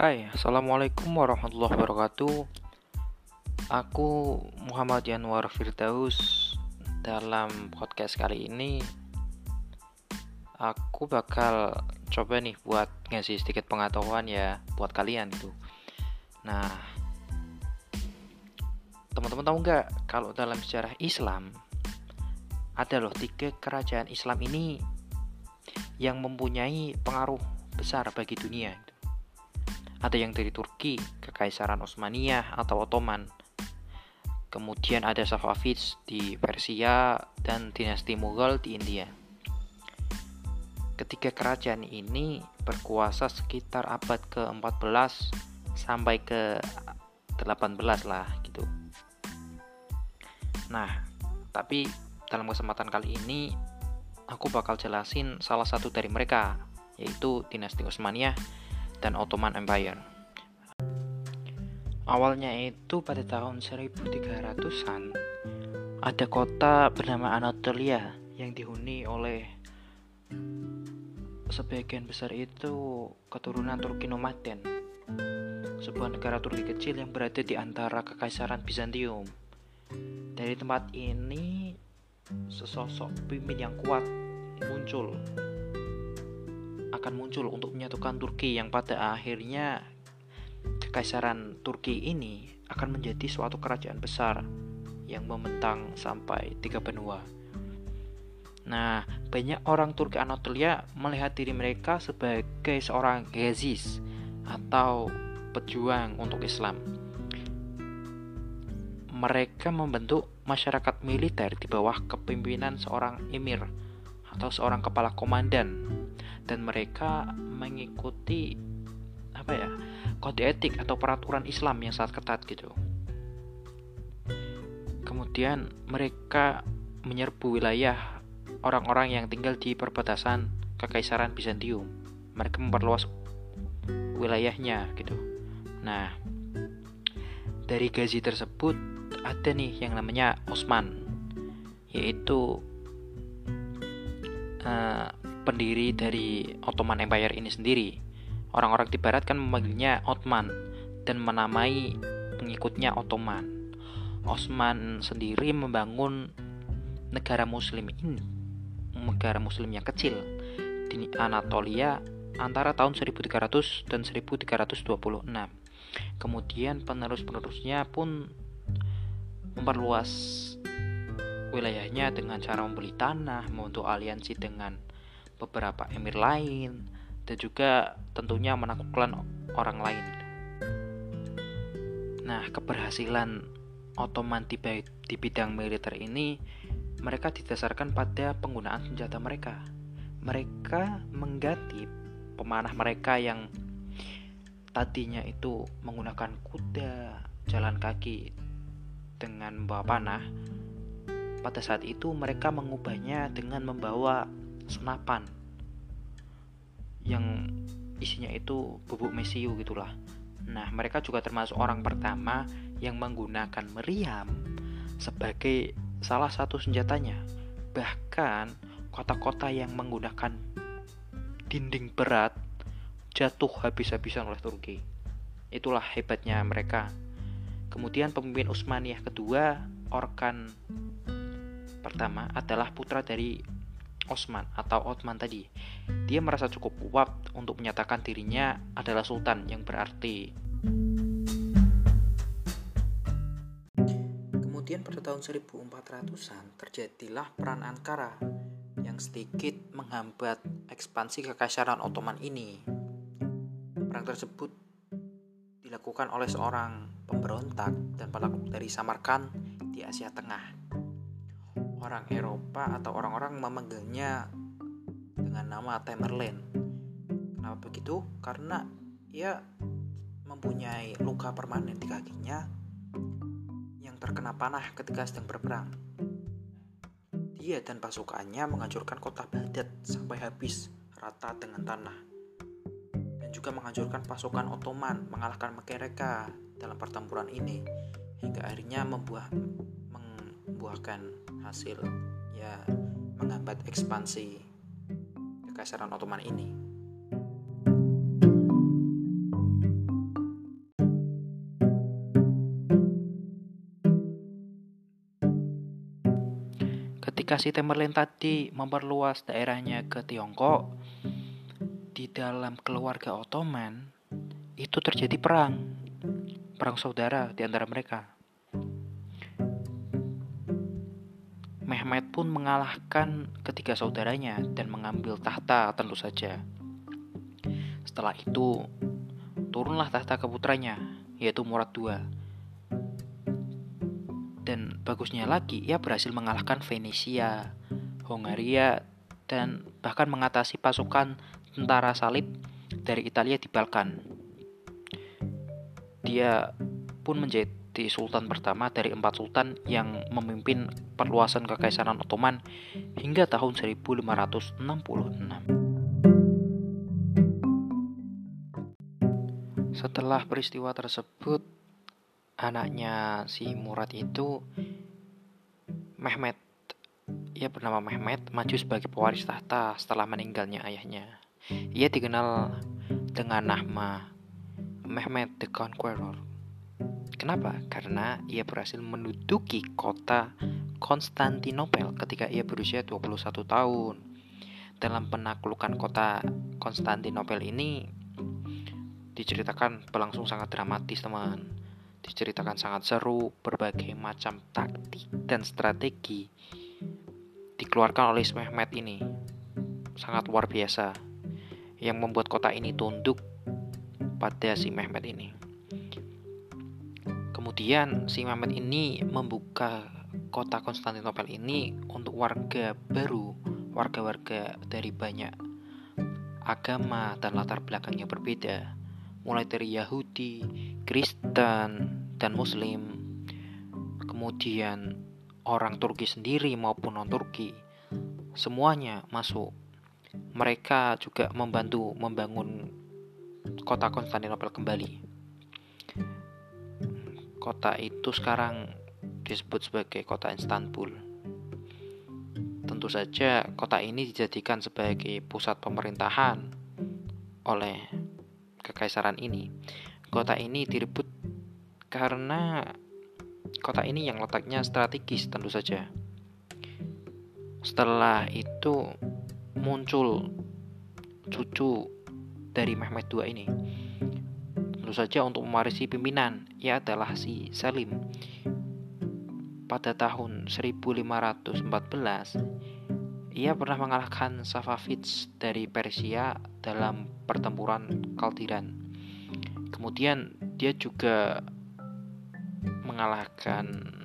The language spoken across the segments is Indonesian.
Hai, Assalamualaikum warahmatullahi wabarakatuh. Aku Muhammad Yanwar Firdaus. Dalam podcast kali ini Aku bakal coba nih buat ngasih sedikit pengetahuan ya Buat kalian itu Nah Teman-teman tahu nggak Kalau dalam sejarah Islam Ada loh tiga kerajaan Islam ini Yang mempunyai pengaruh besar bagi dunia ada yang dari Turki, Kekaisaran Utsmaniyah atau Ottoman. Kemudian ada Safavids di Persia dan dinasti Mughal di India. Ketiga kerajaan ini berkuasa sekitar abad ke-14 sampai ke 18 lah gitu. Nah, tapi dalam kesempatan kali ini aku bakal jelasin salah satu dari mereka, yaitu dinasti Utsmaniyah dan Ottoman Empire. Awalnya itu pada tahun 1300-an ada kota bernama Anatolia yang dihuni oleh sebagian besar itu keturunan Turki nomaden sebuah negara Turki kecil yang berada di antara kekaisaran Bizantium dari tempat ini sesosok pemimpin yang kuat muncul akan muncul untuk menyatukan Turki yang pada akhirnya kekaisaran Turki ini akan menjadi suatu kerajaan besar yang membentang sampai tiga benua. Nah, banyak orang Turki Anatolia melihat diri mereka sebagai seorang Ghazis atau pejuang untuk Islam. Mereka membentuk masyarakat militer di bawah kepemimpinan seorang emir atau seorang kepala komandan dan mereka mengikuti apa ya kode etik atau peraturan Islam yang sangat ketat gitu. Kemudian mereka menyerbu wilayah orang-orang yang tinggal di perbatasan Kekaisaran Bizantium. Mereka memperluas wilayahnya gitu. Nah, dari Gazi tersebut ada nih yang namanya Osman, yaitu uh, pendiri dari Ottoman Empire ini sendiri. Orang-orang di barat kan memanggilnya Ottoman dan menamai pengikutnya Ottoman. Osman sendiri membangun negara muslim ini, negara muslim yang kecil di Anatolia antara tahun 1300 dan 1326. Kemudian penerus-penerusnya pun memperluas wilayahnya dengan cara membeli tanah, membentuk aliansi dengan beberapa emir lain dan juga tentunya menaklukkan orang lain. Nah, keberhasilan Ottoman di, di bidang militer ini mereka didasarkan pada penggunaan senjata mereka. Mereka mengganti pemanah mereka yang tadinya itu menggunakan kuda, jalan kaki dengan membawa panah. Pada saat itu mereka mengubahnya dengan membawa senapan yang isinya itu bubuk mesiu gitulah. Nah, mereka juga termasuk orang pertama yang menggunakan meriam sebagai salah satu senjatanya. Bahkan kota-kota yang menggunakan dinding berat jatuh habis-habisan oleh Turki. Itulah hebatnya mereka. Kemudian pemimpin Utsmaniyah kedua, Orkan pertama adalah putra dari Osman atau Otman tadi. Dia merasa cukup kuat untuk menyatakan dirinya adalah sultan yang berarti. Kemudian pada tahun 1400-an terjadilah peran Ankara yang sedikit menghambat ekspansi kekaisaran Ottoman ini. Perang tersebut dilakukan oleh seorang pemberontak dan pelaku dari Samarkand di Asia Tengah orang Eropa atau orang-orang memanggilnya dengan nama Tamerlane. Kenapa begitu? Karena ia mempunyai luka permanen di kakinya yang terkena panah ketika sedang berperang. Dia dan pasukannya menghancurkan kota Baghdad sampai habis rata dengan tanah. Dan juga menghancurkan pasukan Ottoman mengalahkan mereka dalam pertempuran ini hingga akhirnya membuah membuahkan hasil ya menghambat ekspansi kekaisaran Ottoman ini. Ketika si Temerlin tadi memperluas daerahnya ke Tiongkok, di dalam keluarga Ottoman itu terjadi perang, perang saudara di antara mereka. Mehmet pun mengalahkan ketiga saudaranya dan mengambil tahta tentu saja. Setelah itu, turunlah tahta ke putranya, yaitu Murad II. Dan bagusnya lagi, ia berhasil mengalahkan Venesia, Hongaria, dan bahkan mengatasi pasukan tentara salib dari Italia di Balkan. Dia pun menjadi sultan pertama dari empat sultan yang memimpin perluasan kekaisaran Ottoman hingga tahun 1566. Setelah peristiwa tersebut, anaknya si Murad itu Mehmet ia bernama Mehmet maju sebagai pewaris tahta setelah meninggalnya ayahnya. Ia dikenal dengan nama Mehmet the Conqueror. Kenapa? Karena ia berhasil menduduki kota Konstantinopel ketika ia berusia 21 tahun. Dalam penaklukan kota Konstantinopel ini diceritakan berlangsung sangat dramatis, teman. Diceritakan sangat seru, berbagai macam taktik dan strategi dikeluarkan oleh Mehmet ini. Sangat luar biasa yang membuat kota ini tunduk pada si Mehmet ini. Kemudian si Mehmet ini membuka kota Konstantinopel ini untuk warga baru, warga-warga dari banyak agama dan latar belakang yang berbeda, mulai dari Yahudi, Kristen, dan Muslim. Kemudian orang Turki sendiri maupun non-Turki, semuanya masuk. Mereka juga membantu membangun kota Konstantinopel kembali. Kota itu sekarang disebut sebagai kota Istanbul. Tentu saja kota ini dijadikan sebagai pusat pemerintahan oleh kekaisaran ini. Kota ini direbut karena kota ini yang letaknya strategis tentu saja. Setelah itu muncul cucu dari Mehmet II ini Tentu saja untuk mewarisi pimpinan, ia adalah si Salim. Pada tahun 1514, ia pernah mengalahkan Safavids dari Persia dalam pertempuran Kaldiran. Kemudian dia juga mengalahkan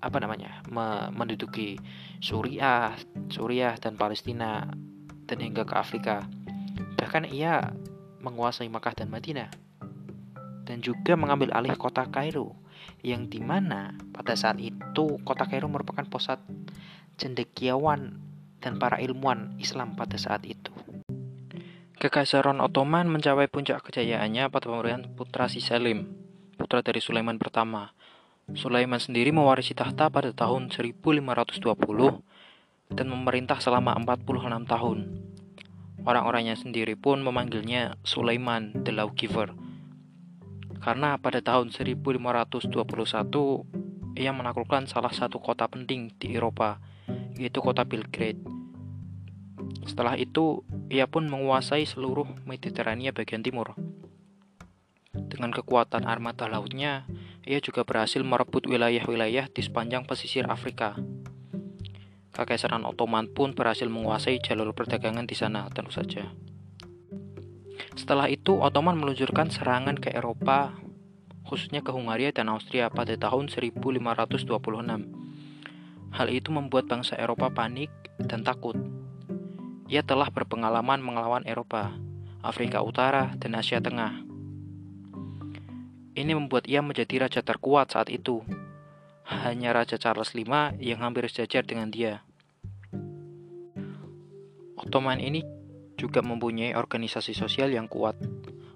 apa namanya menduduki Suriah, Suriah dan Palestina dan hingga ke Afrika. Bahkan ia menguasai Makkah dan Madinah dan juga mengambil alih kota Kairo yang di mana pada saat itu kota Kairo merupakan pusat cendekiawan dan para ilmuwan Islam pada saat itu. Kekaisaran Ottoman mencapai puncak kejayaannya pada pemerintahan putra si Salim, putra dari Sulaiman pertama. Sulaiman sendiri mewarisi tahta pada tahun 1520 dan memerintah selama 46 tahun. Orang-orangnya sendiri pun memanggilnya Sulaiman the Lawgiver karena pada tahun 1521 ia menaklukkan salah satu kota penting di Eropa, yaitu kota Belgrade. Setelah itu, ia pun menguasai seluruh Mediterania bagian timur. Dengan kekuatan armada lautnya, ia juga berhasil merebut wilayah-wilayah di sepanjang pesisir Afrika. Kekaisaran Ottoman pun berhasil menguasai jalur perdagangan di sana, tentu saja. Setelah itu, Ottoman meluncurkan serangan ke Eropa, khususnya ke Hungaria dan Austria pada tahun 1526. Hal itu membuat bangsa Eropa panik dan takut. Ia telah berpengalaman melawan Eropa, Afrika Utara, dan Asia Tengah. Ini membuat ia menjadi raja terkuat saat itu. Hanya Raja Charles V yang hampir sejajar dengan dia. Ottoman ini juga mempunyai organisasi sosial yang kuat,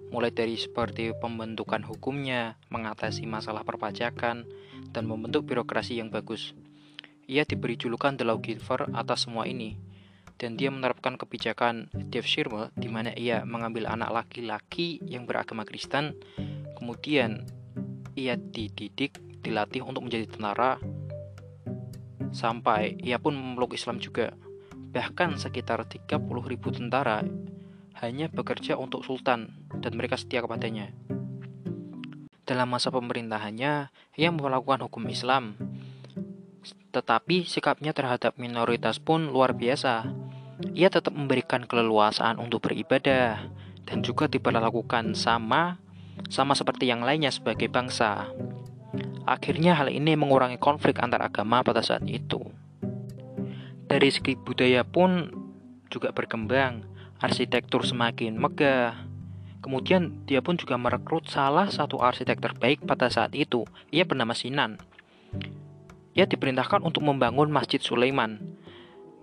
mulai dari seperti pembentukan hukumnya, mengatasi masalah perpajakan, dan membentuk birokrasi yang bagus. Ia diberi julukan The Lawgiver atas semua ini, dan dia menerapkan kebijakan Devshirme di mana ia mengambil anak laki-laki yang beragama Kristen, kemudian ia dididik, dilatih untuk menjadi tentara, sampai ia pun memeluk Islam juga. Bahkan sekitar 30 ribu tentara hanya bekerja untuk sultan dan mereka setia kepadanya. Dalam masa pemerintahannya, ia melakukan hukum Islam, tetapi sikapnya terhadap minoritas pun luar biasa. Ia tetap memberikan keleluasaan untuk beribadah dan juga diperlakukan sama sama seperti yang lainnya sebagai bangsa. Akhirnya hal ini mengurangi konflik antar agama pada saat itu. Dari segi budaya pun juga berkembang, arsitektur semakin megah. Kemudian dia pun juga merekrut salah satu arsitek terbaik pada saat itu. Ia bernama Sinan. Ia diperintahkan untuk membangun Masjid Sulaiman.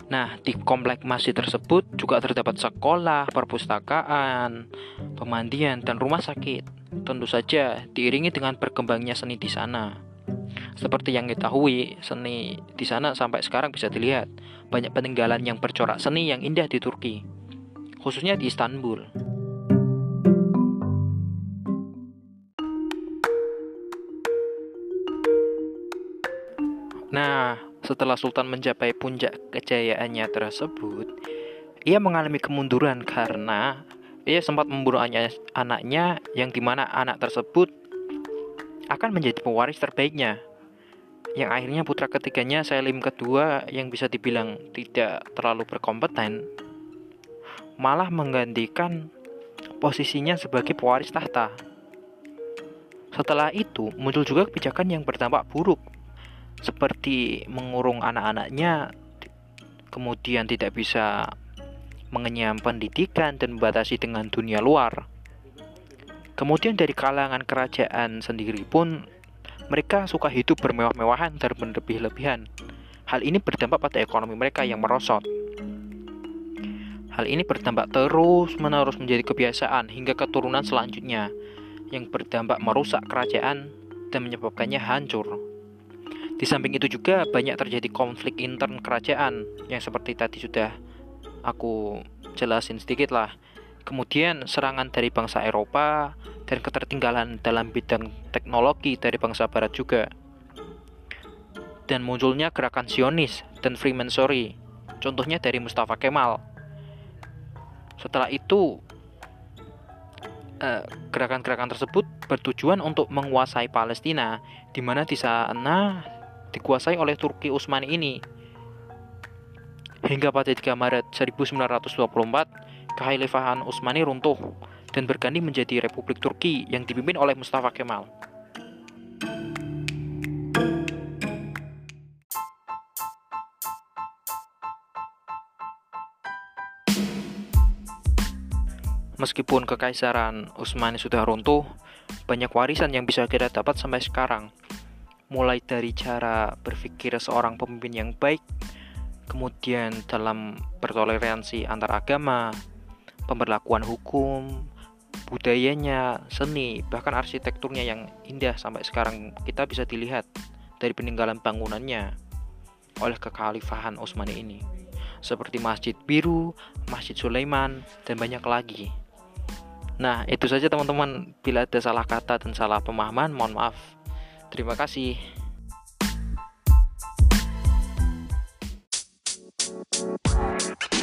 Nah, di komplek masjid tersebut juga terdapat sekolah, perpustakaan, pemandian, dan rumah sakit tentu saja diiringi dengan berkembangnya seni di sana. Seperti yang diketahui, seni di sana sampai sekarang bisa dilihat. Banyak peninggalan yang bercorak seni yang indah di Turki, khususnya di Istanbul. Nah, setelah Sultan mencapai puncak kejayaannya tersebut, ia mengalami kemunduran karena ia sempat membunuh anaknya yang di mana anak tersebut akan menjadi pewaris terbaiknya. Yang akhirnya putra ketiganya Selim kedua yang bisa dibilang tidak terlalu berkompeten malah menggantikan posisinya sebagai pewaris tahta. Setelah itu muncul juga kebijakan yang berdampak buruk seperti mengurung anak-anaknya kemudian tidak bisa mengenyam pendidikan dan membatasi dengan dunia luar. Kemudian dari kalangan kerajaan sendiri pun mereka suka hidup bermewah-mewahan dan berlebih-lebihan. Hal ini berdampak pada ekonomi mereka yang merosot. Hal ini berdampak terus-menerus menjadi kebiasaan hingga keturunan selanjutnya yang berdampak merusak kerajaan dan menyebabkannya hancur. Di samping itu juga banyak terjadi konflik intern kerajaan yang seperti tadi sudah aku jelasin sedikit lah. Kemudian serangan dari bangsa Eropa dan ketertinggalan dalam bidang teknologi dari bangsa Barat juga. Dan munculnya gerakan Zionis dan Freemasonry, contohnya dari Mustafa Kemal. Setelah itu, eh, gerakan-gerakan tersebut bertujuan untuk menguasai Palestina, di mana di sana dikuasai oleh Turki Utsmani ini Hingga pada 3 Maret 1924, Kekhalifahan Utsmani runtuh dan berganti menjadi Republik Turki yang dipimpin oleh Mustafa Kemal. Meskipun kekaisaran Utsmani sudah runtuh, banyak warisan yang bisa kita dapat sampai sekarang. Mulai dari cara berpikir seorang pemimpin yang baik, kemudian dalam bertoleransi antar agama, pemberlakuan hukum, budayanya, seni, bahkan arsitekturnya yang indah sampai sekarang kita bisa dilihat dari peninggalan bangunannya oleh kekhalifahan Utsmani ini. Seperti Masjid Biru, Masjid Sulaiman, dan banyak lagi. Nah, itu saja teman-teman. Bila ada salah kata dan salah pemahaman, mohon maaf. Terima kasih. you